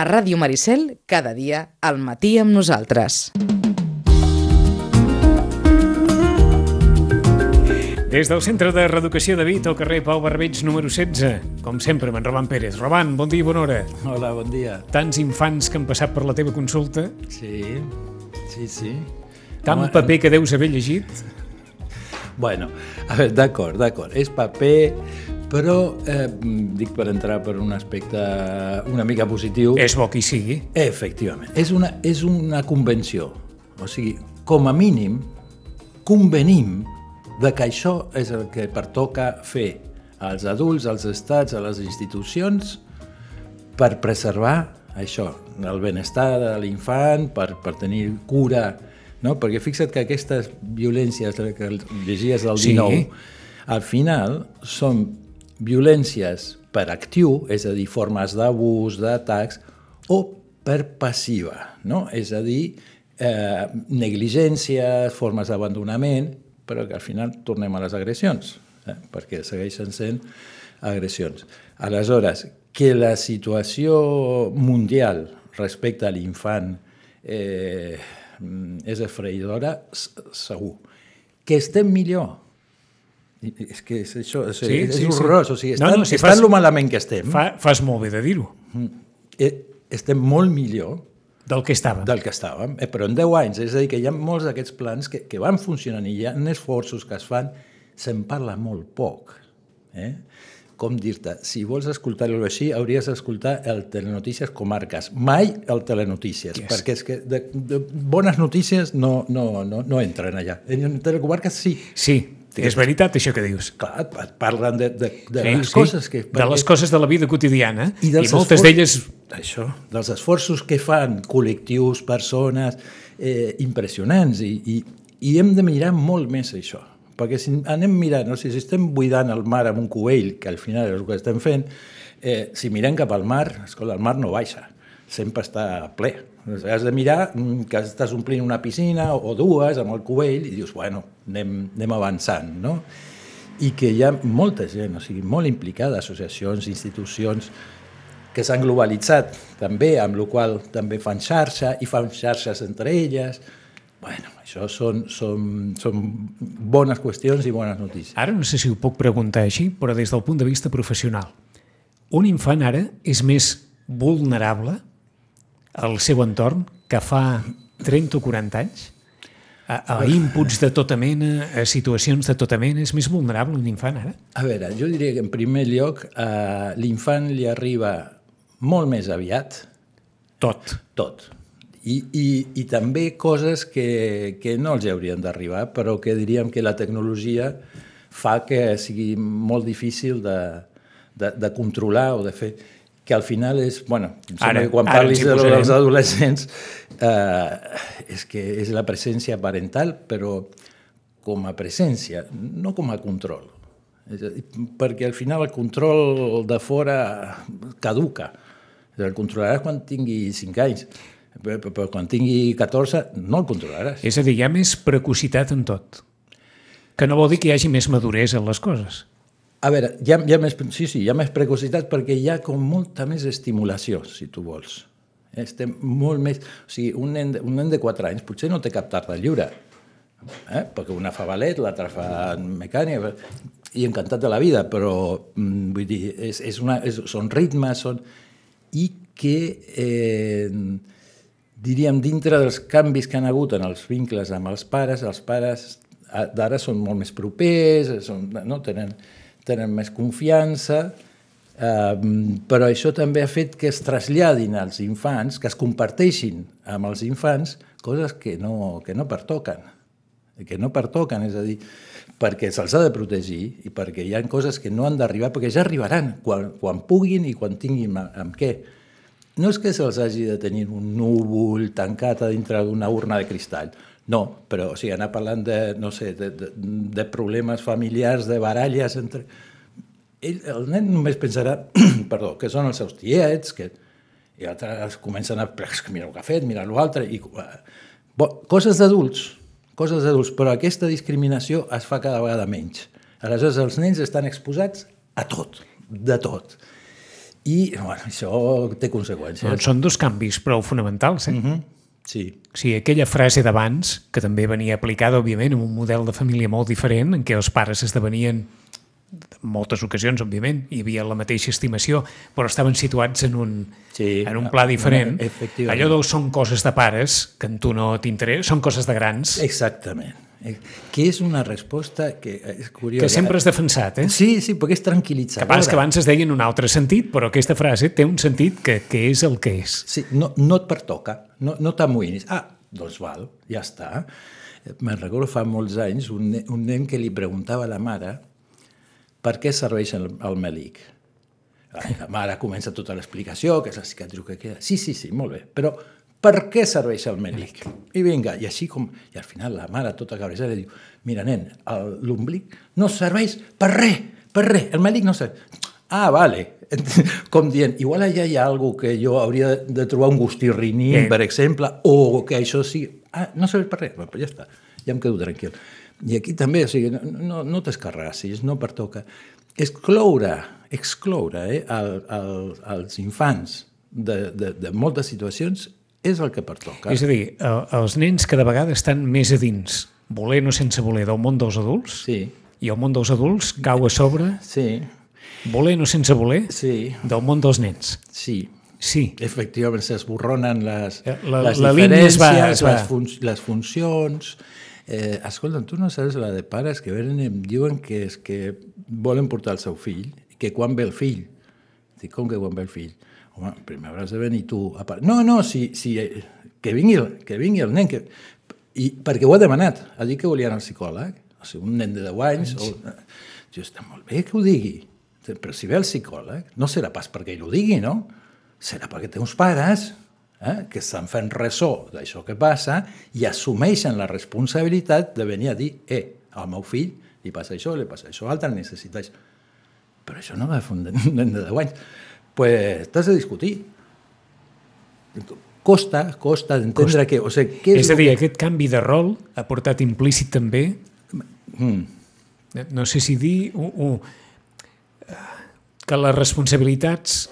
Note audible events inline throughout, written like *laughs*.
A Ràdio Maricel, cada dia, al matí amb nosaltres. Des del Centre de Reeducació de Vit, al carrer Pau Barbeig, número 16. Com sempre, amb en Roman Pérez. Roman, bon dia i bona hora. Hola, bon dia. Tants infants que han passat per la teva consulta, Sí, sí, sí. tant Home, paper que deus haver llegit. Bueno, a veure, d'acord, d'acord. És paper, però eh, dic per entrar per un aspecte una mica positiu. És bo que hi sigui. Efectivament. És una, és una convenció. O sigui, com a mínim, convenim de que això és el que pertoca fer als adults, als estats, a les institucions, per preservar això, el benestar de l'infant, per, per tenir cura, no? Perquè fixa't que aquestes violències que llegies del Sí. 19, al final són violències per actiu, és a dir, formes d'abús, d'atacs, o per passiva, no? és a dir, eh, negligències, formes d'abandonament, però que al final tornem a les agressions, eh? perquè segueixen sent agressions. Aleshores, que la situació mundial respecte a l'infant eh, és esfreïdora, segur. Que estem millor, és que és això, és, Sí, sí, és sí, sí. horrorós, o sigui, No, estan, no, si estan fas- lo malament que estem, Fa, fas molt bé de dir-ho, eh, estem molt millor del que estava. del que estàvem, eh, però en 10 anys, és a dir, que hi ha molts d'aquests plans que, que van funcionant i hi ha esforços que es fan, se'n parla molt poc. Eh? Com dir-te, si vols escoltar-lo així, hauries d'escoltar el Telenotícies Comarques, mai el Telenotícies, Yes. perquè és que de, de bones notícies no, no, no, no entren allà. En Telecomarques sí, Sí, és veritat això que dius. clar, et- parlen de, de, de Sí, les sí, coses que... De les coses de la vida quotidiana I i, moltes d'elles Això, dels esforços que fan col·lectius, persones, eh, impressionants, i, i, i hem de mirar molt més això. Perquè si anem mirant, no? si estem buidant el mar amb un cubell, que al final és el que estem fent, eh, si mirem cap al mar, escolta, el mar no baixa, sempre està ple. Has de mirar mm, que estàs omplint una piscina o dues amb el cubell i dius, bueno, anem, anem avançant, no? i que hi ha molta gent, o sigui, molt implicada, associacions, institucions, que s'han globalitzat també, amb la qual també fan xarxa i fan xarxes entre elles. bueno, això són, són, són bones qüestions i bones notícies. Ara no sé si ho puc preguntar així, però des del punt de vista professional. Un infant ara és més vulnerable al seu entorn que fa 30 o 40 anys? A, a inputs de tota mena, a situacions de tota mena, és més vulnerable un infant ara? A veure, jo diria que en primer lloc a l'infant li arriba molt més aviat Tot. tot. I, i, i també coses que, que no els haurien d'arribar, però que diríem que la tecnologia fa que sigui molt difícil de, de, de controlar o de fer que al final és, bueno, Ara- quan ara parlis de dels adolescents eh, és que és la presència parental, però com a presència, no com a control. És a dir, perquè al final el control de fora caduca. El controlaràs quan tingui 5 anys, però quan tingui 14 no el controlaràs. És a dir, hi ha més precocitat en tot. Que no vol dir que hi hagi més maduresa en les coses. A veure, hi ha, hi ha més, sí, sí, hi ha més precocitat perquè hi ha com molta més estimulació, si tu vols. Estem molt més... O sigui, un nen, un nen de 4 anys potser no té cap tarda lliure, eh? perquè una fa ballet, l'altra fa mecànica, i encantat de la vida, però mm, vull dir, és, és una, és, són ritmes, són... i que, eh, diríem, dintre dels canvis que han hagut en els vincles amb els pares, els pares d'ara són molt més propers, són, no? tenen, tenen més confiança, eh, però això també ha fet que es traslladin als infants, que es comparteixin amb els infants coses que no, que no pertoquen, que no pertoquen, és a dir, perquè se'ls ha de protegir i perquè hi ha coses que no han d'arribar, perquè ja arribaran quan, quan puguin i quan tinguin amb què. No és que se'ls hagi de tenir un núvol tancat a dintre d'una urna de cristall, no, però o sigui, anar parlant de, no sé, de, de, de problemes familiars, de baralles entre... Ell, el nen només pensarà *clears throat* perdó, que són els seus tiets, que, i altres comencen a... "Però és que mira el que ha fet, mira l'altre... I, eh, bo, coses d'adults, coses d'adults, però aquesta discriminació es fa cada vegada menys. Aleshores, els nens estan exposats a tot, de tot. I bueno, això té conseqüències. Doncs són dos canvis prou fonamentals, eh? Mm -hmm. Sí, O sigui, aquella frase d'abans, que també venia aplicada, òbviament, en un model de família molt diferent, en què els pares esdevenien en moltes ocasions, òbviament, hi havia la mateixa estimació, però estaven situats en un, Sí, en un pla diferent. Allò del són coses de pares, que a tu no t'interessa, són coses de grans, exactament. Eh, Que és una resposta que és curiosa. que sempre has defensat, eh? Sí, sí, perquè és tranquil·litzadora. pas que abans es deia en un altre sentit, però aquesta frase té un sentit que, que és el que és. Sí, no, no et pertoca, no, no t'amoïnis. Ah, doncs val, ja està. Me'n recordo fa molts anys un, un nen que li preguntava a la mare per què serveix el, el melic. La mare comença tota l'explicació, que és la cicatriu que queda. Sí, sí, sí, molt bé, però per què serveix el melic? I vinga, i així com... I al final la mare, tota cabrejada, diu mira, nen, l'omblic no serveix per res, per res, el melic no serveix. Ah, vale. *laughs* Com dient, igual allà hi ha alguna que jo hauria de, trobar un gustirriní, Eh. per exemple, o que això sigui... Ah, no serveix per res, bueno, pues ja està, ja em quedo tranquil. I aquí també, o sigui, no, no, no t'escarrassis, no pertoca. Excloure, excloure eh, el, el, els infants de, de, de moltes situacions és el que pertoca. És a dir, eh, els nens cada vegada estan més a dins, voler o sense voler, del món dels adults, Sí, i el món dels adults cau a sobre, sí, voler o sense voler, sí, del món dels nens. sí. Sí, Efectivament, s'esborronen les, Eh, la- les la línia es va- diferències, es va- les, fun les funcions... Eh, escolta, tu no saps la de pares que venen i em diuen que, és que volen portar el seu fill que quan ve el fill. Dic, com que quan ve el fill? Home, primer hauràs de venir tu. A part. No, no, si, si, eh, que, vingui el, que vingui el nen. Que... I, perquè ho ha demanat. Ha dit que volien el psicòleg. O sigui, un nen de 10 anys. O... Jo, està molt bé que ho digui. Però si ve el psicòleg, no serà pas perquè ell ho digui, no? Serà perquè té uns pares eh, que estan fent ressò d'això que passa i assumeixen la responsabilitat de venir a dir eh, al meu fill li passa això, li passa això, altre necessita això. Però això no va fer un nen de 10 anys. Pues t'has de discutir. Costa, costa d'entendre que... O sigui, què és a el dir, que- aquest canvi de rol ha portat implícit també, Mm, no sé si dir, u, u, que les responsabilitats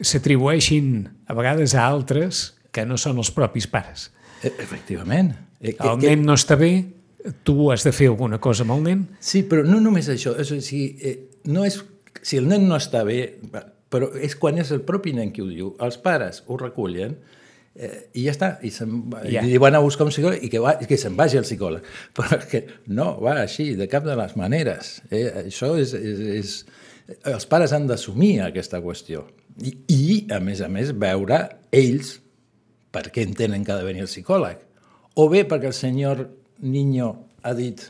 s'atribueixin a vegades a altres que no són els propis pares. e- efectivament. Que- El que- nen no està bé, tu has de fer alguna cosa amb el nen, Sí, però no només això. És, a dir, eh, no és, si el nen no està bé, però és quan és el propi nen qui ho diu. Els pares ho recullen eh, i ja està. I, va, Ja. i van a buscar un psicòleg i que, va, que se'n vagi el psicòleg. *laughs* Però és que no va així, de cap de les maneres. Eh? Això és, és, és... Els pares han d'assumir aquesta qüestió. I, I, a més a més, veure ells per què entenen que ha de venir el psicòleg. O bé perquè el senyor Niño ha dit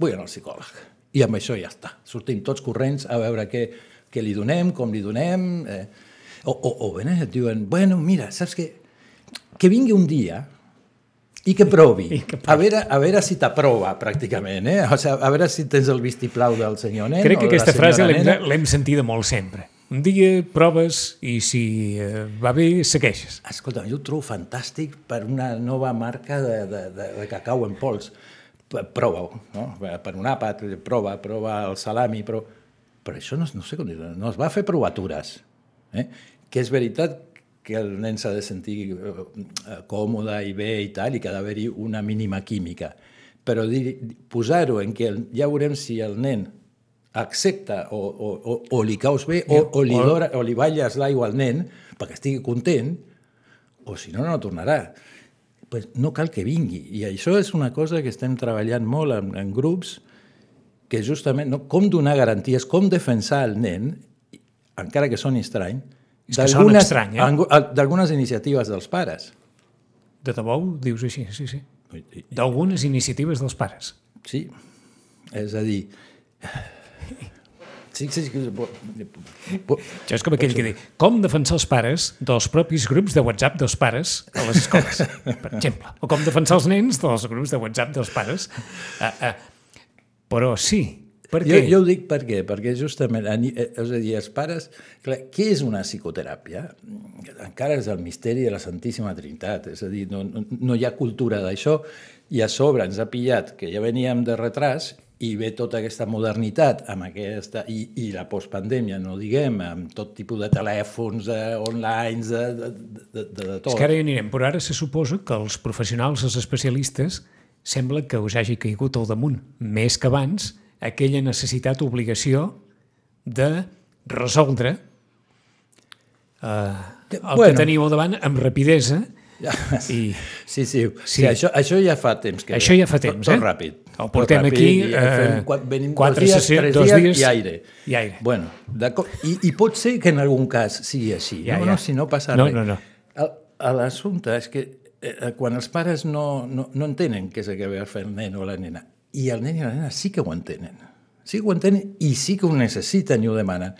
vull anar al psicòleg. I amb això ja està. Sortim tots corrents a veure què, què li donem, com li donem... Eh, o, o, o bé et diuen, bueno, mira, saps què? Que vingui un dia i que provi. *laughs* I que provi. A veure, a veure si t'aprova, pràcticament. Eh? O sigui, a veure si tens el vistiplau del senyor nen Crec que aquesta frase l'hem sentida molt sempre. Un dia proves i si eh, va bé, segueixes. Escolta, jo ho trobo fantàstic per una nova marca de, de, de, de cacau en pols. Prova-ho, no? Per un àpat, prova, prova el salami, però... Però això no, no sé com dir no es va fer provatures. Eh? Que és veritat que el nen s'ha de sentir eh, eh, còmode i bé i tal, i que ha d'haver-hi una mínima química. Però posar-ho en què el, ja veurem si el nen accepta o, o, o, o li caus bé o, o, li, dora, o li balles l'aigua al nen perquè estigui content, o si no, no tornarà. Pues no cal que vingui. I això és una cosa que estem treballant molt en, en grups, que justament no, com donar garanties, com defensar el nen, encara que soni estrany, d'algunes eh? iniciatives dels pares. De debò ho dius així, sí, sí. D'algunes iniciatives dels pares. Sí, és a dir... Sí, sí, sí, Això és com aquell que diu, com defensar els pares dels propis grups de WhatsApp dels pares a les escoles, per exemple. O com defensar els nens dels grups de WhatsApp dels pares. Uh, uh, però sí, per jo, què? jo ho dic per què? Perquè justament, eh, és a dir, els pares... Clar, què és una psicoteràpia? Encara és el misteri de la Santíssima Trinitat, és a dir, no, no, hi ha cultura d'això, i a sobre ens ha pillat que ja veníem de retras i ve tota aquesta modernitat amb aquesta, i, i la postpandèmia, no diguem, amb tot tipus de telèfons, eh, online, de, de, de, de, de tot. És que ara hi anirem, però ara se suposa que els professionals, els especialistes, sembla que us hagi caigut al damunt, més que abans, aquella necessitat, obligació de resoldre eh, el Bueno. que teniu al davant amb rapidesa *laughs* i Sí, sí, sí. Sí. això, això ja fa temps. Que Això ja fa temps, tot, eh? Tot ràpid. El portem tot ràpid, aquí, i eh, fem venim quatre dos dies, sessions- tres dos dies, dies i aire. i aire. Bueno. I, I pot ser que en algun cas sigui així. Ja, no, ja. no, si no passa No, res. no, no. L'assumpte és que eh, quan els pares no, no, no entenen què és el que ve a fer el nen o la nena, i el nen i la nena sí que ho entenen. Sí que ho entenen i sí que ho necessiten i ho demanen.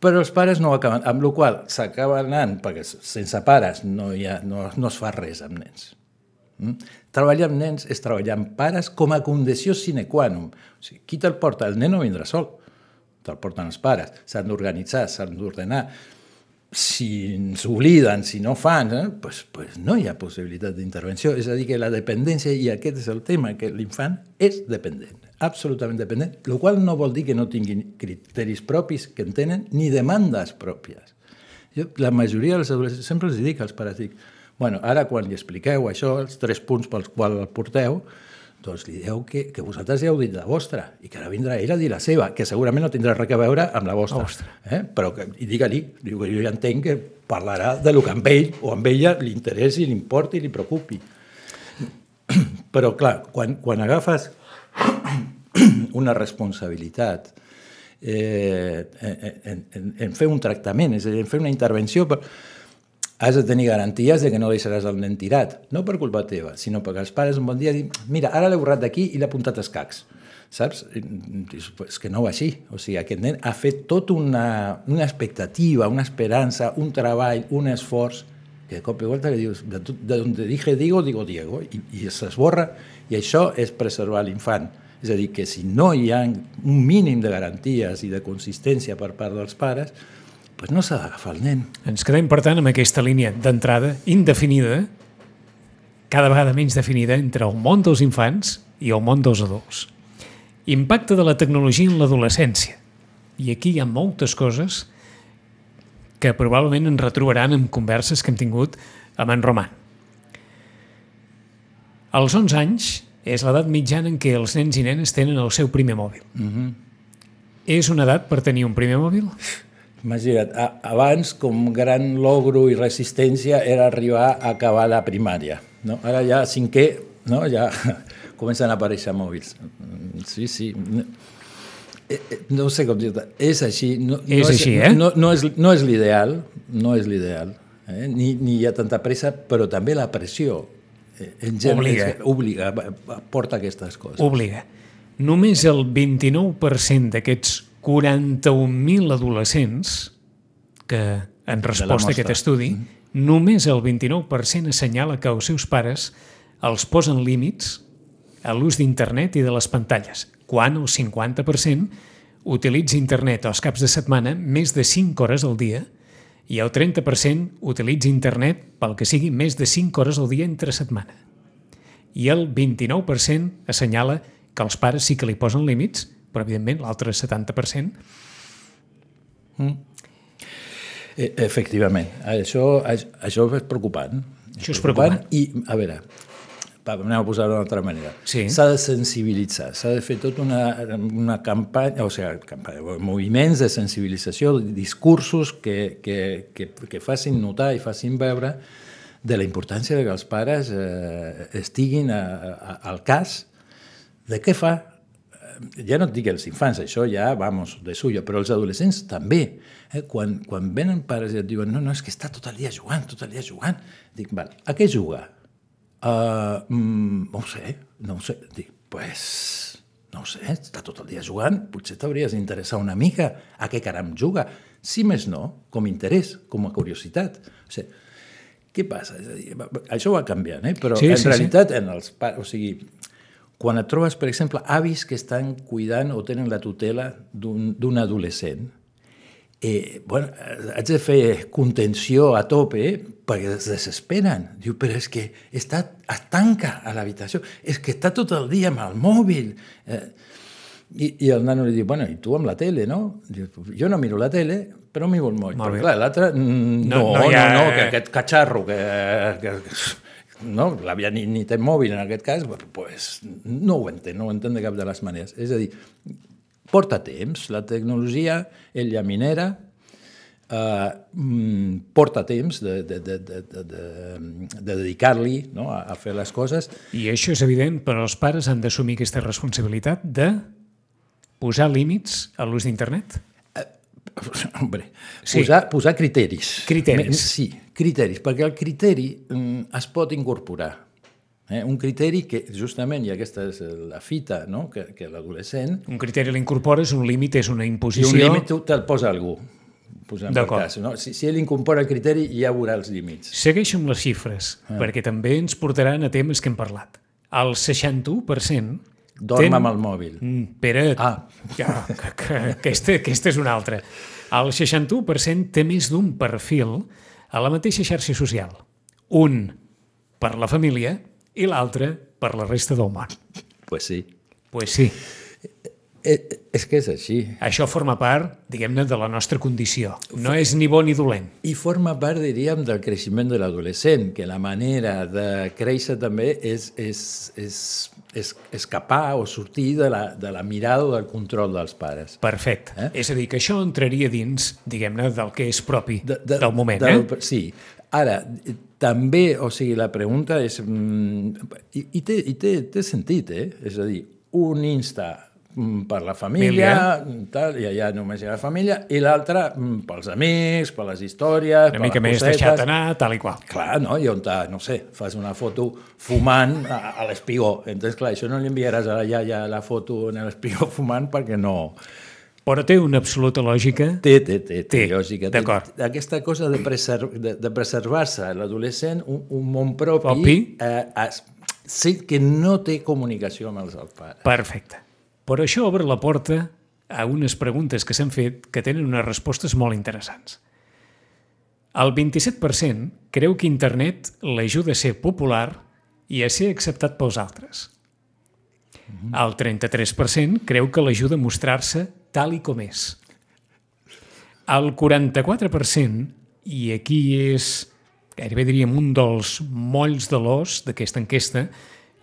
Però els pares no ho acaben, amb la qual s'acaba anant, perquè sense pares no, hi ha, no, no es fa res amb nens. Mm? Treballar amb nens és treballar amb pares com a condició sine qua non. O sigui, qui te'l porta? El nen no vindrà sol. Te'l porten els pares. S'han d'organitzar, s'han d'ordenar. Si s'obliden, si no fan, eh, pues, pues no hi ha possibilitat d'intervenció. És a dir, que la dependència, i aquest és el tema, que l'infant és dependent, absolutament dependent, el qual no vol dir que no tinguin criteris propis que en tenen, ni demandes pròpies. Jo, la majoria dels adolescents, sempre els dic als pares, dic, bueno, ara quan li expliqueu això, els tres punts pels quals el porteu, doncs li dieu que, que vosaltres ja heu dit la vostra i que ara vindrà ell a dir la seva, que segurament no tindrà res a veure amb la vostra. Eh? Però que, I digue-li, diu que jo ja entenc que parlarà de lo que amb ell o amb ella li interessi, li importi i li preocupi. *clears throat* Però, clar, quan, quan agafes *clears throat* una responsabilitat eh, en, en, en fer un tractament, és a dir, en fer una intervenció, però has de tenir garanties de que no deixaràs el nen tirat, no per culpa teva, sinó perquè els pares un bon dia diuen mira, ara l'he borrat d'aquí i l'he apuntat als cacs, saps? És que no va així, o sigui, aquest nen ha fet tota una, una expectativa, una esperança, un treball, un esforç, que de cop i volta li dius, de, de donde dije digo, digo Diego, i, i s'esborra, i això és preservar l'infant. És a dir, que si no hi ha un mínim de garanties i de consistència per part dels pares, doncs no s'ha d'agafar el nen. Ens quedem, per tant, amb aquesta línia d'entrada indefinida, cada vegada menys definida entre el món dels infants i el món dels adults. Impacte de la tecnologia en l'adolescència. I aquí hi ha moltes coses que probablement ens retrobaran en converses que hem tingut amb en Roman. Als 11 anys és l'edat mitjana en què els nens i nenes tenen el seu primer mòbil. Mm -hmm. És una edat per tenir un primer mòbil? *laughs* Imagina't, abans com gran logro i resistència era arribar a acabar la primària. No? Ara ja cinquè, no? ja *laughs* comencen a aparèixer mòbils. Sí, sí. No, eh, eh, no sé com dir-te, és així. No, És no així, eh? No, no és, no és l'ideal, no és l'ideal. Eh? Ni, ni hi ha tanta pressa, però també la pressió eh, en general, Obliga. és- obliga, porta aquestes coses. Obliga. Només el 29% d'aquests 41.000 adolescents que, en resposta a aquest estudi, només el 29% assenyala que els seus pares els posen límits a l'ús d'internet i de les pantalles, quan el 50% utilitza internet als caps de setmana més de 5 hores al dia i el 30% utilitza internet pel que sigui més de 5 hores al dia entre setmana. I el 29% assenyala que els pares sí que li posen límits, però evidentment l'altre 70% Eh, Efectivament, això, això, és preocupant. Això és preocupant. I, a veure, va, anem a posar-ho d'una altra manera. Sí. S'ha de sensibilitzar, s'ha de fer tota una, una campanya, o sigui, campanya, moviments de sensibilització, discursos que, que, que, que facin notar i facin veure de la importància de que els pares eh, estiguin a, a, al cas de què fa ja no et dic els infants, això ja, vamos, de suyo, però els adolescents també. Eh? Quan, quan venen pares i et diuen no, no, és que està tot el dia jugant, tot el dia jugant. Dic, val, a què juga? Uh, mm, no ho sé, no ho sé. Dic, pues, no ho sé, està tot el dia jugant, potser t'hauries d'interessar una mica a què caram juga. Si més no, com a interès, com a curiositat. O sigui, què passa? Això va canviant, eh? però Sí, en sí, sí. realitat en els pares, o sigui, quan et trobes, per exemple, avis que estan cuidant o tenen la tutela d'un adolescent, eh, bueno, eh, haig de fer contenció a tope eh, perquè es desesperen. Diu, però és que està, es tanca a l'habitació, és que està tot el dia amb el mòbil. Eh, I, I el nano li diu, bueno, i tu amb la tele, no? Diu, jo no miro la tele, però miro el moll. Molt Però bé. clar, l'altre, mm, No, no, no no, ha- no, que aquest catxarro que, que no, ni té mòbil en aquest cas, pues, no ho entén, no ho entén de cap de les maneres. És a dir, porta temps, la tecnologia, ell ja minera, mm, porta temps de, de, de, de, de, de, de dedicar-li no, a, a fer les coses. I això és evident, però els pares han d'assumir aquesta responsabilitat de posar límits a l'ús d'internet? *laughs* Hombre, Sí. posar, posar criteris. Criteris. Sí, criteris, perquè el criteri mm, es pot incorporar. Eh? Un criteri que, justament, i aquesta és la fita, no? que, que l'adolescent, Un criteri l'incorpores, un límit és una i imposició... un límit te'l posa algú. Per D'acord. cas, no? si, si ell incorpora el criteri, ja veurà els límits. Segueixo amb les xifres, ah. perquè també ens portaran a temes que hem parlat. El 61% Dorm amb el mòbil. Mm, Pere, Ah. que, que, que, aquesta, aquesta és una altra. El 61% té més d'un perfil a la mateixa xarxa social. Un per la família i l'altre per la resta del món. Pues sí. Pues sí, Eh, és que és així. això forma part, diguem-ne, de la nostra condició. No és ni bo ni dolent. I forma part, diríem, del creixement de l'adolescent, que la manera de créixer també és, és, és, és escapar o sortir de la, de la mirada o del control dels pares. Perfecte. Eh? És a dir, que això entraria dins, diguem-ne, del que és propi De, de, del moment. del- eh? Sí. Ara, també, o sigui, la pregunta és... mm, I, i, té, i té, té sentit, eh? És a dir, un Insta per la família, tal, i allà només hi ha la família, i l'altre mm, pels amics, per les històries, Una per mica més deixat anar, tal i qual. Clar, no? I on, t'ha- no sé, fas una foto fumant a, a l'espigó. Entonces, clar, això no li enviaràs a la iaia la foto en l'espigó *laughs* fumant perquè no... Però té una absoluta lògica Té, té, té, té, Té, lògica. D'acord. Aquesta cosa de, preser de, de preservar-se l'adolescent un, un món propi, Propi. Eh, es, sí que no té comunicació amb els del pare. Perfecte. Però això obre la porta a unes preguntes que s'han fet que tenen unes respostes molt interessants. El 27% creu que internet l'ajuda a ser popular i a ser acceptat pels altres. El 33% creu que l'ajuda a mostrar-se tal i com és. El 44%, i aquí és gairebé diríem un dels molls de l'os d'aquesta enquesta,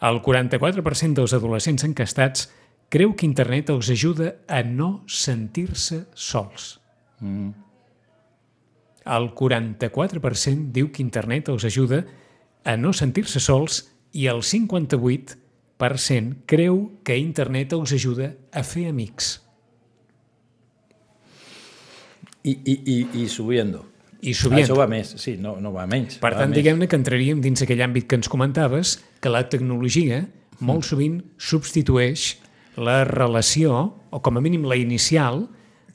el 44% dels adolescents encastats creu que internet els ajuda a no sentir-se sols. Mm. El 44% diu que internet els ajuda a no sentir-se sols i el 58% creu que internet els ajuda a fer amics. I, i, i, i subiendo. I subiendo. Això va més, sí, no, no va menys. Per va tant, diguem-ne que entraríem dins aquell àmbit que ens comentaves, que la tecnologia molt sovint substitueix la relació, o com a mínim la inicial,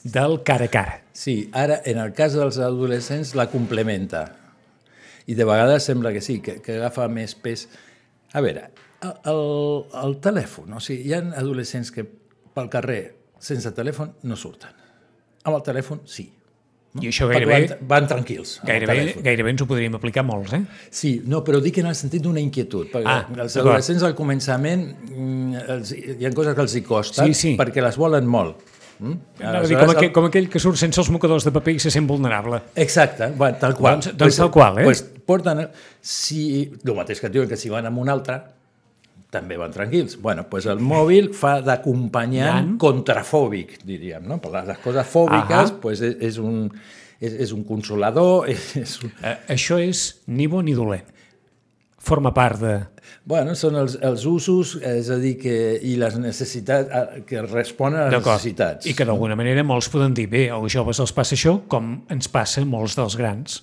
del cara a cara. Sí, ara, en el cas dels adolescents, la complementa. I de vegades sembla que sí, que, que agafa més pes. A veure, el, el, el telèfon, o sigui, hi ha adolescents que pel carrer sense telèfon no surten. Amb el telèfon, sí. I això gairebé, Van, van tranquils. gairebé, gairebé ens ho podríem aplicar molts, eh? Sí, no, però dic en el sentit d'una inquietud, perquè Ah, els adolescents al començament mm, els, hi ha coses que els hi costen Sí, sí. perquè les volen molt. Mm? Anava a dir, com, aquell, com aquell que surt sense els mocadors de paper i se sent vulnerable. Exacte, bueno, tal qual. Doncs- doncs tal qual, eh? Pues porten, si, el mateix que et diuen que si van amb un altre, també van tranquils. Bueno, pues el mòbil fa d'acompanyant contrafòbic, diríem, no? Per les coses fòbiques, Ahà. pues és, és, un, és, és un consolador, *laughs* és, és un... Eh, això és ni bo ni dolent. Forma part de... Bueno, són els, els usos, és a dir, que, i les necessitats, que responen a les necessitats. I que d'alguna manera molts poden dir, bé, als joves els passa això, com ens passa molts dels grans.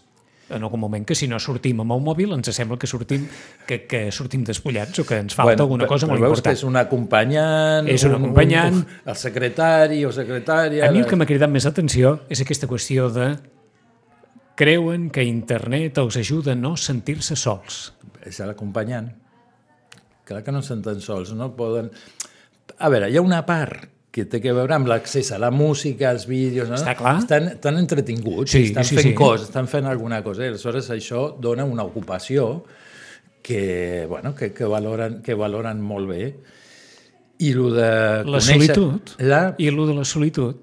En algun moment que si no sortim amb el mòbil ens sembla que sortim, que, que sortim despullats o que ens falta alguna però- cosa però molt veus important. que és un acompanyant... És un acompanyant. Un, el secretari o secretària... A mi el que m'ha cridat més atenció és aquesta qüestió de creuen que internet els ajuda a no sentir-se sols. És l'acompanyant. Clar que no se senten sols, no poden... A veure, hi ha una part que té que veure amb l'accés a la música, als vídeos... No? Està clar. Estan, estan entretinguts, Sí, estan sí, fent sí. coses, estan fent alguna cosa. I aleshores això dona una ocupació que, bueno, que, que, valoren, que valoren molt bé. I lo de La conèixer- solitud. La, I el de la solitud.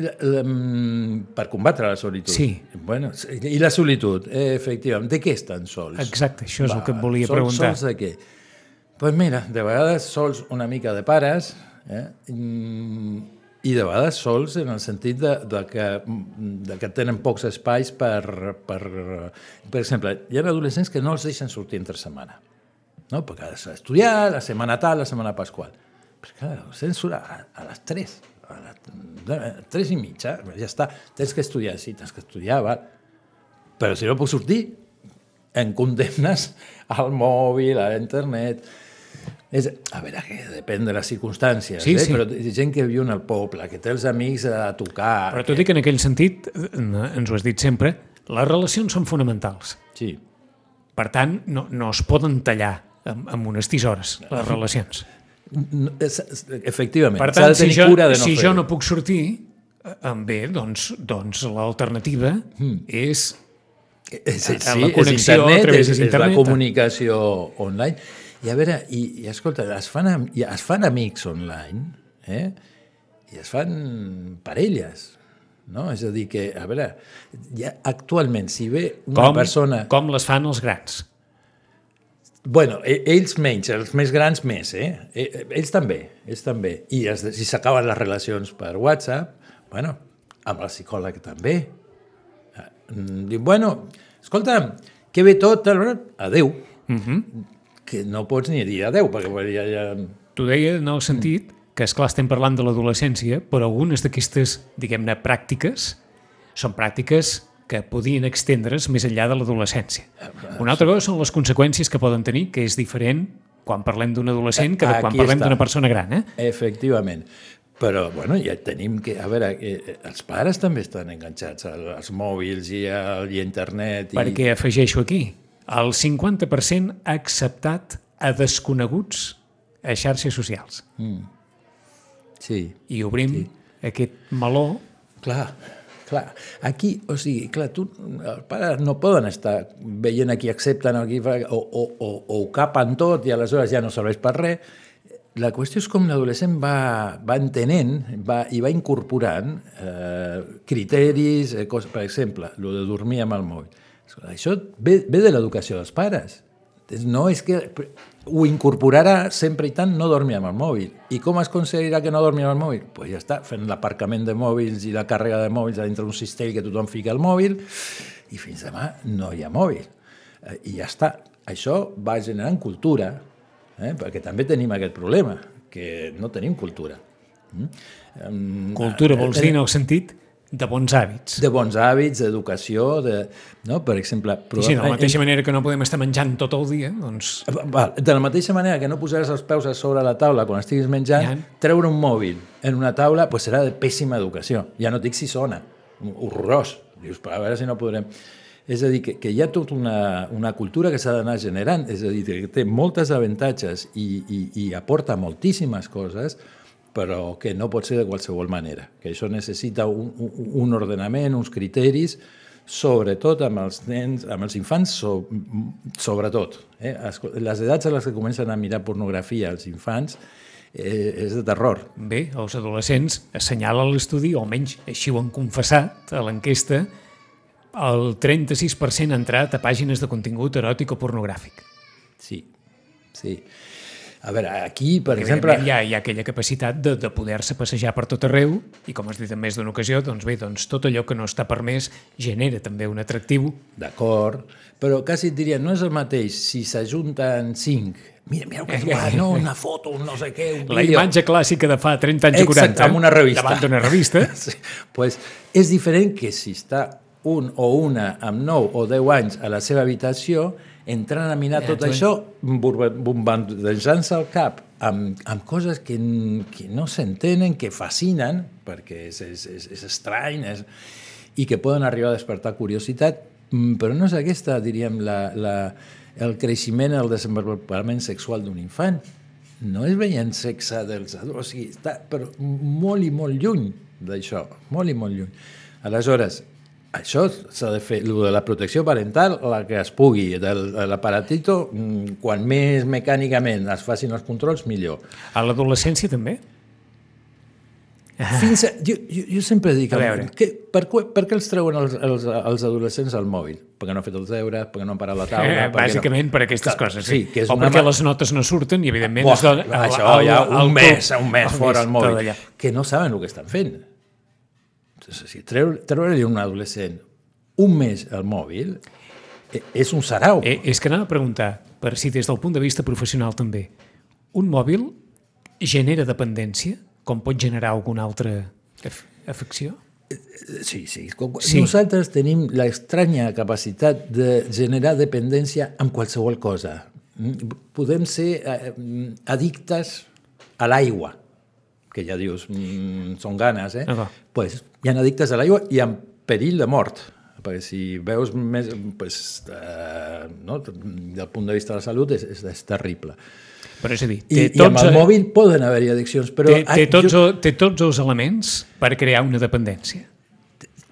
la, la, mm, per combatre la solitud. Sí. Bueno, I la solitud, eh, efectivament. De què estan sols? Exacte, això és el que et Va, volia sols, preguntar. Sols de què? Doncs pues mira, de vegades sols una mica de pares eh? Mm, i de vegades sols en el sentit de, de, que, de que tenen pocs espais per, per... Per exemple, hi ha adolescents que no els deixen sortir entre setmana, no? perquè has d'estudiar la setmana tal, la setmana pasqual. Però clar, l'adolescent surt a, a les 3, a les 3 i mitja, ja està, tens que estudiar, sí, tens que estudiar, val? però si no puc sortir, em condemnes al mòbil, a internet... És, a veure, que depèn de les circumstàncies, Sí, eh? sí. però gent que viu en el poble, que té els amics a tocar... Però tot i que en aquell sentit, eh, ens ho has dit sempre, les relacions són fonamentals. Sí, Per tant, no, no es poden tallar amb, amb unes tisores, les relacions. No, és, és, efectivament, Per tant, de si jo, cura de no si fer jo no puc sortir, eh, bé, doncs, doncs l'alternativa és És, a- a sí, la és connexió a internet, través és, és la d'internet. comunicació online. I a veure, i, i escolta, es fan, es fan amics online, eh? i es fan parelles, no? És a dir, que, a veure, ja actualment, si ve una com, persona... com les fan els grans. Bueno, e- ells menys, els més grans més, eh? E- Ells també, ells també. I es, si s'acaben les relacions per WhatsApp, bueno, amb el psicòleg també. Eh, Diu, bueno, escolta, que bé tot, adeu. Uh -huh. Que no pots ni dir adeu, perquè ja... ja... T'ho deia en el sentit que, és clar estem parlant de l'adolescència, però algunes d'aquestes, diguem-ne, pràctiques són pràctiques que podien extendre's més enllà de l'adolescència. Una altra cosa són les conseqüències que poden tenir, que és diferent quan parlem d'un adolescent que de quan Aquí parlem d'una persona gran. Eh? Efectivament. Però, bueno, ja tenim que... A veure, eh, els pares també estan enganxats al- als mòbils i a, i a internet. I... Perquè afegeixo aquí, el 50% ha acceptat a desconeguts a xarxes socials. Sí. I obrim sí. aquest meló Clar, clar. Aquí, o sigui, clar, tu, els pares no poden estar veient aquí accepten aquí, o, o, o, o ho capen tot i aleshores ja no serveix per res. La qüestió és com l'adolescent va, va entenent va, i va incorporant eh, criteris, eh, cos, per exemple, el de dormir amb el mòbil. Això ve, ve de l'educació dels pares. No és que ho incorporarà sempre i tant no dormir amb el mòbil. I com es aconseguirà que no dormi amb el mòbil? Doncs pues ja està, fent l'aparcament de mòbils i la càrrega de mòbils dintre d'un cistell que tothom fica el mòbil i fins demà no hi ha mòbil. Eh, I ja està. Això va generant cultura, eh? perquè també tenim aquest problema, que no tenim cultura. Mm? Cultura Eh, vols eh, dir en el sentit de bons hàbits. De bons hàbits, d'educació, de, no? per exemple... I sí, de la probablement- mateixa manera que no podem estar menjant tot el dia, doncs Val, de la mateixa manera que no posaràs els peus a sobre la taula quan estiguis menjant, Ja. treure un mòbil en una taula pues serà de pèssima educació. Ja no dic si sona, horrorós. Dius, a veure si no podrem... És a dir, que, que hi ha tota una, una cultura que s'ha d'anar generant, és a dir, que té moltes avantatges i, i, i aporta moltíssimes coses, però que no pot ser de qualsevol manera, que això necessita un, un, ordenament, uns criteris, sobretot amb els nens, amb els infants, so, sobretot. Eh? Les edats a les que comencen a mirar pornografia als infants eh, és de terror. bé, els adolescents assenyala l'estudi, o almenys així ho han confessat a l'enquesta, el 36% ha entrat a pàgines de contingut eròtic o pornogràfic. Sí, sí. A veure, aquí, per Perquè, exemple... Hi ha, hi ha aquella capacitat de, de poder-se passejar per tot arreu i, com has dit en més d'una ocasió, doncs bé, doncs tot allò que no està permès genera també un atractiu. D'acord, però quasi et diria, no és el mateix si s'ajunten cinc, mira, mira que guai, no, *laughs* una foto, un no sé què, un La vídeo... imatge clàssica de fa 30 anys o Exacte, 40, amb una revista. davant d'una revista, *laughs* Sí. Pues és diferent que si està un o una amb 9 o 10 anys a la seva habitació, entrant a mirar Ja, tot això, bombardejant-se al cap amb, amb coses que, que no s'entenen, que fascinen, perquè és, és, és, és estrany, és, i que poden arribar a despertar curiositat, mm, però no és aquesta, diríem, la, la, el creixement, el desenvolupament sexual d'un infant. No és veient sexe dels adults, o sigui, està però molt i molt lluny d'això, molt i molt lluny. Aleshores, Això s'ha de fer, de la protecció parental, la que es pugui, del, de l'aparatito, mm, quan més mecànicament es facin els controls, millor. A l'adolescència també? Fins a, jo, jo, jo sempre dic, A veure. que, per, què- per què els treuen els, els, els adolescents al mòbil? Perquè no han fet els deures, perquè no han parat la *laughs* taula... Eh, bàsicament no... per aquestes Clar, coses, sí, sí. que és o una perquè les notes no surten i, evidentment, Buah, es dona... això, ja, un mes, un mes fora el mòbil, que no saben el que estan fent. Entonces, si treure, treure-li a un adolescent un mes al mòbil eh, és un sarau. Eh, és que anava a preguntar, per si des del punt de vista professional també, un mòbil genera dependència, com pot generar alguna altra af afecció? Sí, sí. Com- Sí. Nosaltres tenim l'estranya capacitat de generar dependència amb qualsevol cosa. Mm, Podem ser eh, mm, addictes a l'aigua, que ja dius, mm, són ganes, eh? Ah, pues, hi ha addictes a l'aigua i amb perill de mort, perquè si veus més, pues, eh, no? del punt de vista de la salut és, és, és terrible. Però és a dir, I, té, i amb tots, el mòbil poden haver-hi addiccions, però... té, té, tots, jo- té tots els elements per crear una dependència.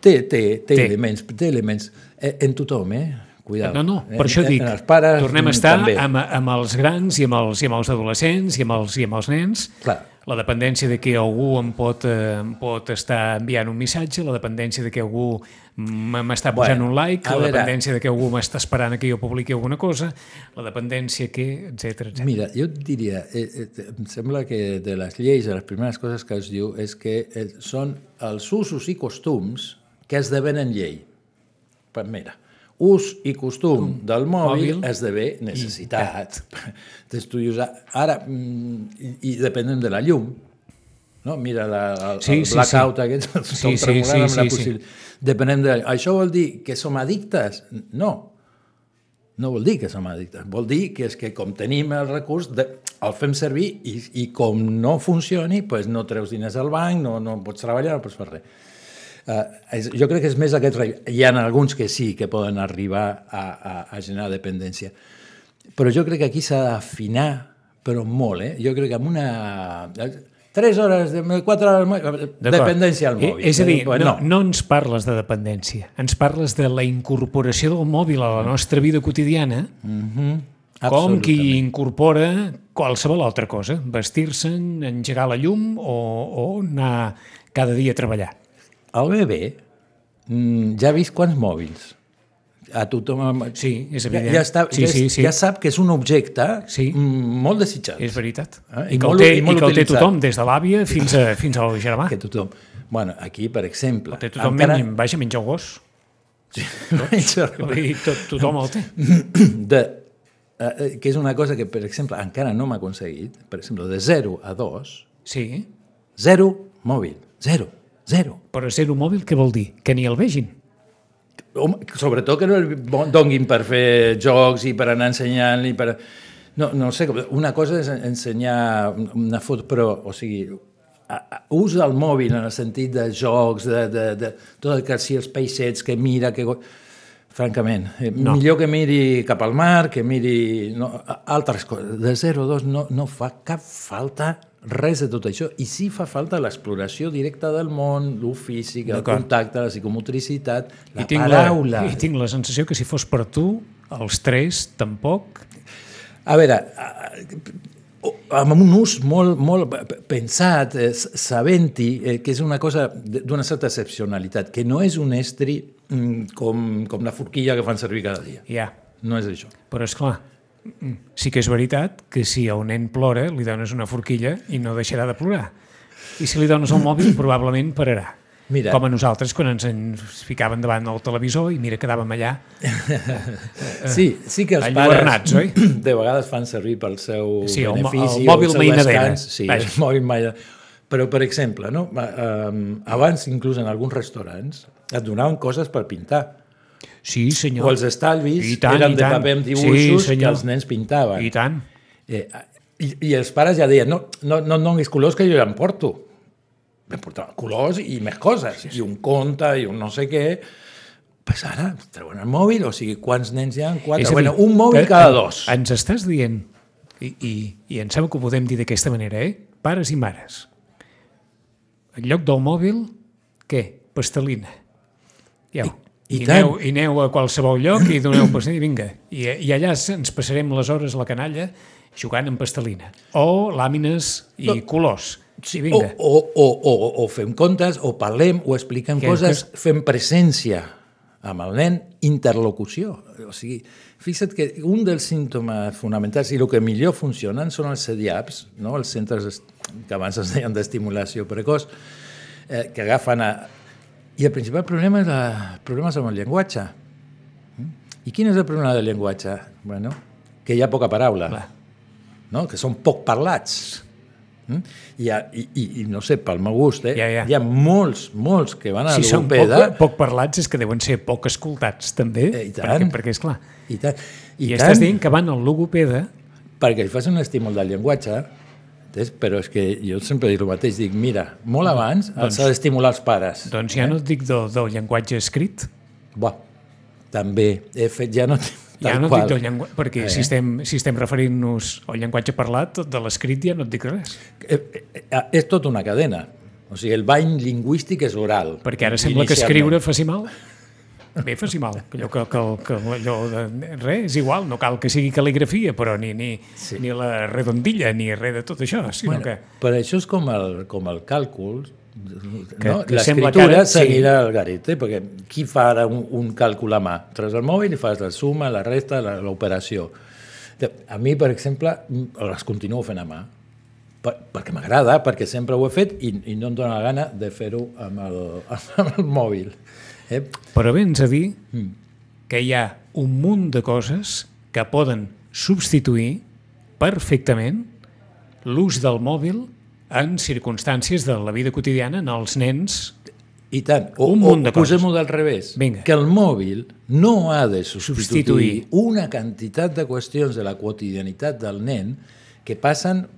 Té, té, té, Té. elements, té elements. Eh, en tothom, eh? Cuidado. No, no, per en, això dic, En els pares, tornem a mm, estar també. amb, amb els grans i amb els, i amb els adolescents i amb els, i amb els nens. Clar. La dependència de que algú em pot, eh, em pot estar enviant un missatge, la dependència de que algú m'està posant Bueno, un like, la veure. dependència de que algú m'està esperant que jo publiqui alguna cosa, la dependència que, etc etc. Mira, jo et diria, eh, eh, em sembla que de les lleis, de les primeres coses que es diu és que eh, són els usos i costums que esdevenen llei. Pues mira, ús i costum del mòbil, mòbil esdevé necessitat. Ah, ara, mm, i, i de la llum, no? Mira la, el, Sí, el sí, blackout sí. aquest, Sí, sí, sí, sí, amb la sí, sí. Depenem de... Això vol dir que som addictes? No, no vol dir que som addictes, vol dir que és que com tenim el recurs, de, el fem servir i, i com no funcioni, pues no treus diners al banc, no, no pots treballar, no pots fer res. Uh, és, jo crec que és més aquest... re- Hi ha alguns que sí, que poden arribar a, a, a generar dependència. Però jo crec que aquí s'ha d'afinar, però molt, eh? Jo crec que amb una... 3 hores, 4 hores, D'acord. dependència al Eh, mòbil. És a dir, Eh, no, no ens parles de dependència, ens parles de la incorporació del mòbil a la nostra vida quotidiana com qui incorpora qualsevol altra cosa, vestir-se'n, engegar la llum o, o anar cada dia a treballar. El bebè mm, ja ha vist quants mòbils. A tothom... Sí, és ja, evident. ja, està, Sí, ja, sí, és- sí. ja sap que és un objecte Sí. mm, molt desitjat. És veritat. Ah, I, i que molt- té, i i molt que el té tothom, des de l'àvia fins, a, *laughs* fins al germà. Que tothom... Bueno, aquí, per exemple... El té tothom, encara... menja, vaja, menja el gos. menja- Vull dir, tot, tothom el té. *clears throat* de, eh, eh, que és una cosa que, per exemple, encara no m'ha aconseguit. Per exemple, de 0 a 2, Sí, 0 mòbil. 0. 0. però ser un mòbil què vol dir? Que ni el vegin. Home, sobretot que no el donguin per fer jocs i per anar ensenyant i per... No, no sé, una cosa és ensenyar una foto, però, o sigui, ús del mòbil en el sentit de jocs, de, de, de tot el que si els peixets, que mira, que... Francament, eh, No. millor que miri cap al mar, que miri no, altres coses. De 0 a 2 no, no fa cap falta res de tot això. I sí fa falta l'exploració directa del món, el físic, el contacte, la psicomotricitat, la I tinc paraula. La, I tinc la sensació que si fos per tu, els tres tampoc... A veure, eh, amb un ús molt, molt pensat, eh, sabent-hi, eh, que és una cosa d'una certa excepcionalitat, que no és un estri mm, com, com la forquilla que fan servir cada dia. Ja, No és això. però és clar, sí que és veritat que si a un nen plora li dones una forquilla i no deixarà de plorar. I si li dones el mòbil probablement pararà. Mira. Com a nosaltres quan ens ens ficaven davant del televisor i mira, quedàvem allà. *laughs* Sí, sí que els pares oi? *clears throat* de vegades fan servir pel seu Sí, benefici el mòbil el seu mainadera. descans. Sí, Vaja. el mòbil mainadera. Però, per exemple, no? um, abans, inclús en alguns restaurants, et donaven coses per pintar. Sí, senyor. O els estalvis I tant, eren i de tant. paper amb Sí, dibuixos que senyor. els nens pintaven. I tant. Eh, i, I els pares ja deien, no, no, no et donis colors que jo ja em porto. Em portava colors i més coses, i un conte i un no sé què. Pues ara treuen el mòbil, o sigui, quants nens hi ha? Quatre. Dir, bueno, un mòbil que- cada dos. Ens estàs dient, i, i, i em sembla que ho podem dir d'aquesta manera, eh? pares i mares, en lloc del mòbil, què? Pastelina. Ja, I, I aneu, tant. I aneu a qualsevol lloc i doneu per i vinga. I, I allà ens passarem les hores a la canalla jugant amb pastelina. O làmines i No. colors. Sí, I o, vinga. o, o, o, o fem contes, o parlem, o expliquem Que- coses, fem presència amb el nen, interlocució. O sigui, fixa't que un dels símptomes fonamentals i el que millor funcionen són els CDAPs, no? els centres que abans es deien d'estimulació precoç, eh, que agafen a... I el principal problema és la... problemes amb el llenguatge. Mm? I quin és el problema del llenguatge? Bueno, que hi ha poca paraula Clar. no? que són poc parlats. Mm? I, i, i, no sé, pel meu gust, eh? Ja, ja. hi ha molts, molts que van a Si són poc, poc parlats és que deuen ser poc escoltats, també. Eh, i tant. perquè, perquè, és clar. i tant, I, i I estàs tant dient que van al logopeda perquè li fas un estímul del llenguatge, entens? però és que jo sempre dic el mateix, dic, mira, molt abans Doncs- s'ha d'estimular els pares. Doncs ja no et dic del, del llenguatge escrit, Buah, també, he fet, ja no... ja no et qual. dic del llenguatge, perquè Eh. si estem, si estem referint-nos al llenguatge parlat, de l'escrit ja no et dic res. Eh, eh, eh, És tota una cadena. O sigui, el bany lingüístic és oral. Perquè ara sembla que escriure faci mal. Bé, faci mal. Allò, que, que, que allò de, res, és igual, no cal que sigui cal·ligrafia, però ni, ni, sí. ni la redondilla, ni res de tot això, sinó Bueno, que... Per això és com el, com el càlcul, Que- no? l'escriptura ara- sí. al garete, perquè qui fa ara un, un càlcul a mà? Treus el mòbil i fas la suma, la resta, la- l'operació. A mi, per exemple, les continuo fent a mà, per, perquè m'agrada, perquè sempre ho he fet i, i no em dóna la gana de fer-ho amb, el, *laughs* amb el mòbil. Eh? Però vens a dir que hi ha un munt de coses que poden substituir perfectament l'ús del mòbil en circumstàncies de la vida quotidiana en els nens. I tant. O, Un o munt de coses. posem-ho del revés. Vinga. Que el mòbil no ha de substituir, Substituir. una quantitat de qüestions de la quotidianitat del nen que passen mm,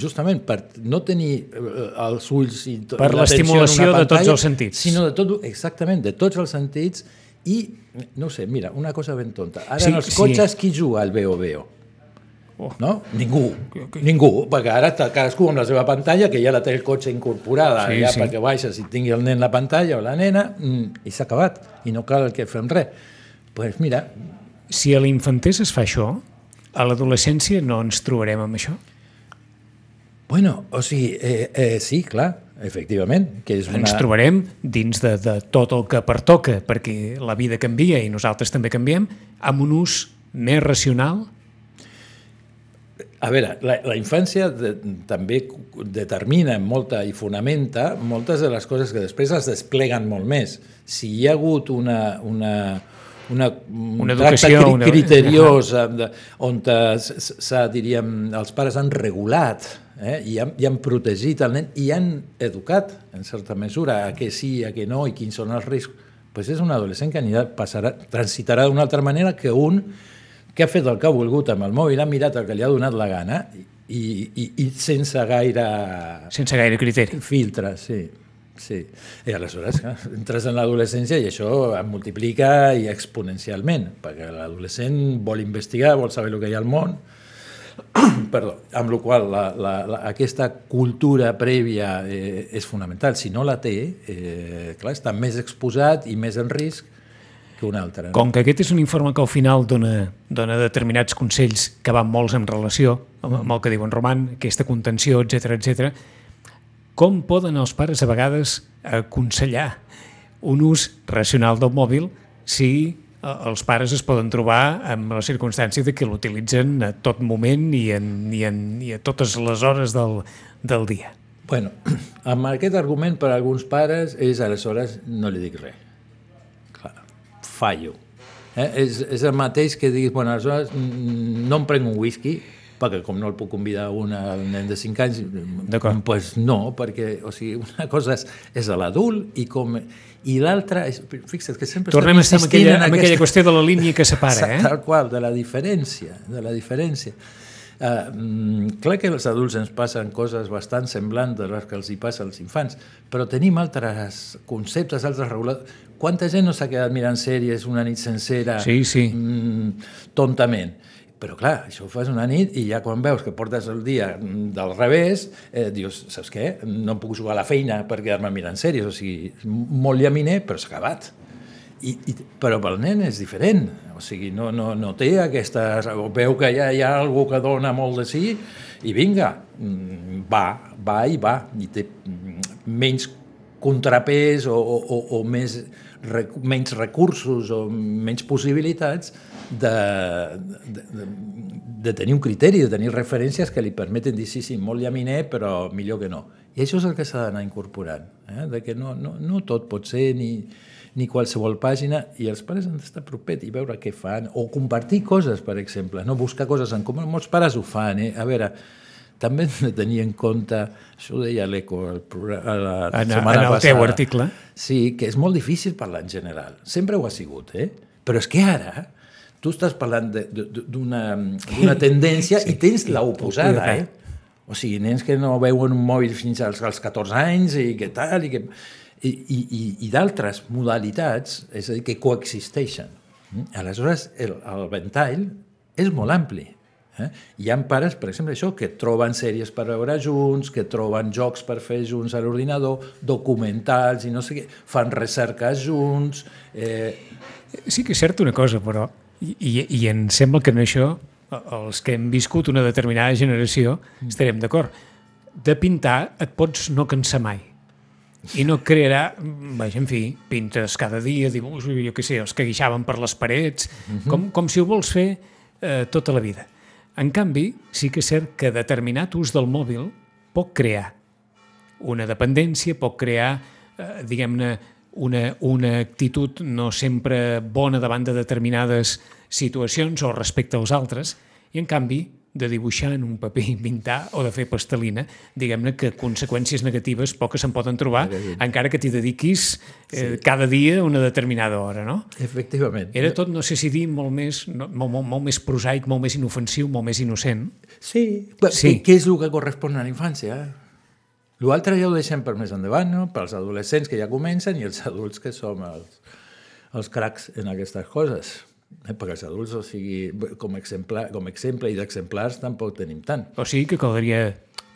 justament per no tenir eh, els ulls i Per l'estimulació de tots els sentits. Sinó de tot, exactament, de tots els sentits i, no sé, mira, una cosa ben tonta. Ara Sí, en els sí. cotxes qui juga al Veo Veo? Oh. No? Ningú. Ningú, perquè ara està cadascú amb la seva pantalla, que ja la té el cotxe incorporada, Sí, ja sí. perquè baixes i tingui el nen la pantalla o la nena, mm, i s'ha acabat. I no cal que fem res. Doncs pues mira, Si a l'infantès es fa això, a l'adolescència no ens trobarem amb això. Bueno, o sigui, eh, eh, sí, clar, efectivament, que és una... Ens trobarem dins de, de tot el que pertoca, perquè la vida canvia i nosaltres també canviem, amb un ús més racional. A veure, la, la infància de, també determina molta i fonamenta moltes de les coses que després es despleguen molt més. Si hi ha hagut una, una, una, un Una tracte educació, cri una- criteriós de- on eh, diríem, els pares han regulat eh, i, han, i han protegit el nen i han educat, en certa mesura, a què sí, a què no i quins són els riscs, pues és un adolescent que anirà, passarà, transitarà d'una altra manera que un que ha fet el que ha volgut amb el mòbil, ha mirat el que li ha donat la gana i, i, i sense gaire sense gaire criteri. filtre, sí. sí. I aleshores entres en l'adolescència i això es multiplica i exponencialment, perquè l'adolescent vol investigar, vol saber el que hi ha al món, *coughs* perdó, amb la qual la, la, la, aquesta cultura prèvia eh, és fonamental. Si no la té, eh, clar, està més exposat i més en risc que un altre. No? Com que aquest és un informe que al final dona, dona determinats consells que van molts en relació amb, amb el que diu en Roman, aquesta contenció, etc etc. com poden els pares a vegades aconsellar un ús racional del mòbil si els pares es poden trobar amb la circumstància de que l'utilitzen a tot moment i, en, i, en, i a totes les hores del, del dia. Bueno, *clears throat* amb aquest argument per a alguns pares és aleshores no li dic res. Clar, fallo. Eh? És, és el mateix que diguis, bueno, aleshores no em prenc un whisky, perquè com no el puc convidar un al nen de 5 anys, D'acord. pues no, perquè o sigui, una cosa és, és l'adult i com i l'altra, és- fixa't que sempre Tornem a estar amb aquella, en amb aquella aquesta- qüestió de la línia que separa, eh? Tal qual, de la diferència, de la diferència. Uh, clar que als adults ens passen coses bastant semblants de les que els hi passa als infants, però tenim altres conceptes, altres reguladors. Quanta gent no s'ha quedat mirant sèries una nit sencera Sí, sí. mm, tontament? Però clar, això ho fas una nit i ja quan veus que portes el dia del revés, eh, dius, saps què? No em puc jugar a la feina per quedar-me mirant sèries, o sigui, molt llaminer, però s'ha acabat. I, i, però pel nen és diferent, o sigui, no, no, no té aquesta... Veu que ja hi ha algú que dona molt de sí i vinga, mm, va, va i va, i té mm, menys contrapès o, o, o més, rec, menys recursos o menys possibilitats de, de, de, de tenir un criteri, de tenir referències que li permeten dir sí, sí, molt llaminer, però millor que no. I això és el que s'ha d'anar incorporant, eh? de que no, no, no tot pot ser ni, ni qualsevol pàgina, i els pares han d'estar propet i veure què fan, o compartir coses, per exemple, no buscar coses en comú. Molts pares ho fan, eh? A veure, també hem de tenir en compte, això ho deia l'Eco la en, setmana en el passada, teu article. Sí, que és molt difícil parlar en general. Sempre ho ha sigut, eh? Però és que ara tu estàs parlant d'una tendència sí, i tens l'oposada, eh? O sigui, nens que no veuen un mòbil fins als, als 14 anys i que tal, i que i, i, i d'altres modalitats, és a dir, que coexisteixen. Mm? Aleshores, el, el ventall és molt ampli. Eh? Hi ha pares, per exemple, això, que troben sèries per veure junts, que troben jocs per fer junts a l'ordinador, documentals i no sé què, fan recerques junts... Eh... Sí que és cert una cosa, però, i, i, i em sembla que en això els que hem viscut una determinada generació estarem d'acord. De pintar et pots no cansar mai i no crearà, vaja, en fi, pintes cada dia, dibuixos, jo què sé, els que guixaven per les parets, uh -huh. com, com si ho vols fer eh, tota la vida. En canvi, sí que és cert que determinat ús del mòbil pot crear una dependència, pot crear, eh, diguem-ne, una, una actitud no sempre bona davant de determinades situacions o respecte als altres, i en canvi de dibuixar en un paper i pintar o de fer pastelina, diguem-ne que conseqüències negatives poques se'n poden trobar, encara que t'hi dediquis eh, sí. cada dia una determinada hora, no? Efectivament. Era tot, no sé si dir, molt més, no, molt, molt, molt més prosaic, molt més inofensiu, molt més innocent. Sí, sí. Què, és el que correspon a la infància? L'altre ja ho deixem per més endavant, no? pels adolescents que ja comencen i els *laughs* adults que som els, els cracs en aquestes coses. Eh, perquè els adults, o sigui, com, exemplar, com exemple i d'exemplars tampoc tenim tant. O sigui que caldria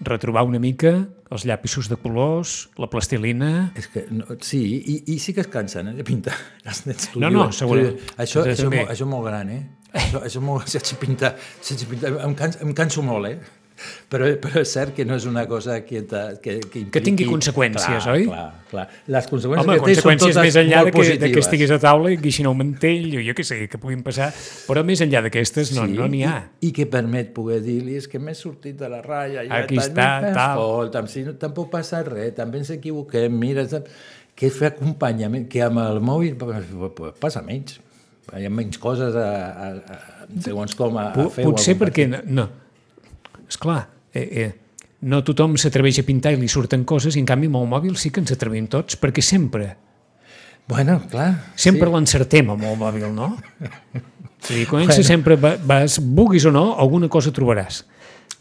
retrobar una mica els llapisos de colors, la plastilina... És que, no, sí, i, i sí que es cansen eh, de pintar *laughs* els nens. No, no, segurament. Això, això, això, això és molt gran, eh? Això, això molt, *laughs* sense pintar, sense pintar, em, canso, em canso molt, eh? Però, però és cert que no és una cosa que, que, que, impliqui... Que tingui conseqüències, clar, oi? Clar, clar. Les conseqüències Home, que té són totes més enllà de que, positives. de que estiguis a taula i guixin el mantell, o jo què sé, que puguin passar, però més enllà d'aquestes no n'hi sí, no ha. I, I que permet poder dir-li és que m'he sortit de la ratlla. Aquí ja, està, tal. Escolta'm, si no, tampoc passa res, també ens equivoquem, mira, que fer acompanyament, que amb el mòbil passa menys. Hi ha menys coses a, a, a segons com a, a fer. Potser perquè, no, no. Esclar, eh, eh, no tothom s'atreveix a pintar i li surten coses, i en canvi amb el mòbil sí que ens atrevim tots, perquè sempre... Bueno, clar. Sempre sí. l'encertem amb el mòbil, no? *laughs* Sigui, comença bueno. sempre, vas, vulguis o no, alguna cosa trobaràs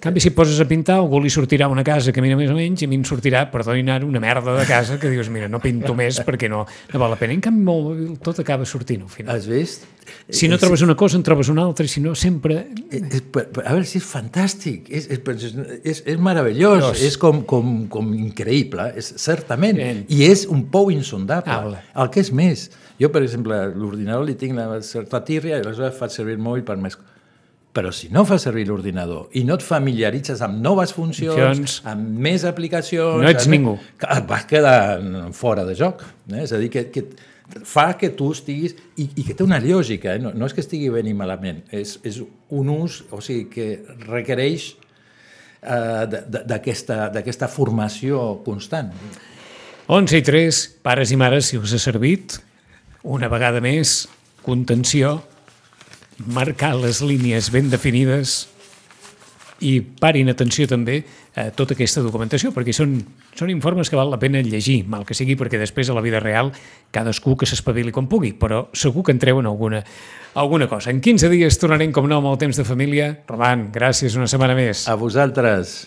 canvi, si poses a pintar, algú li sortirà una casa que mira més o menys i a mi em sortirà, perdonin una merda de casa que dius, mira, no pinto més perquè no, no val la pena. En canvi, molt, tot acaba sortint al final. Has vist? Si no trobes una cosa, en trobes una altra, i si no, sempre... És, a veure, si és fantàstic, és, és, és, és meravellós, Dios. és com, com, com increïble, és, certament, Bien. i és un pou insondable. Ah, el que és més, jo, per exemple, l'ordinador li tinc la certa tírria i aleshores faig servir el mòbil per més però si no fas servir l'ordinador i no et familiaritzes amb noves funcions, funcions. amb més aplicacions... No ets ningú. Et vas quedar fora de joc. Eh? És a dir, que, que fa que tu estiguis... I, i que té una lògica, eh? no, no és que estigui bé ni malament, és, és un ús o sigui, que requereix eh, d'aquesta formació constant. 11 i 3, pares i mares, si us ha servit, una vegada més, contenció, marcar les línies ben definides i parin atenció també a tota aquesta documentació, perquè són, són informes que val la pena llegir, mal que sigui, perquè després a la vida real cadascú que s'espavili com pugui, però segur que en treuen alguna, alguna cosa. En 15 dies tornarem, com no, amb el temps de família. Roman, gràcies una setmana més. A vosaltres.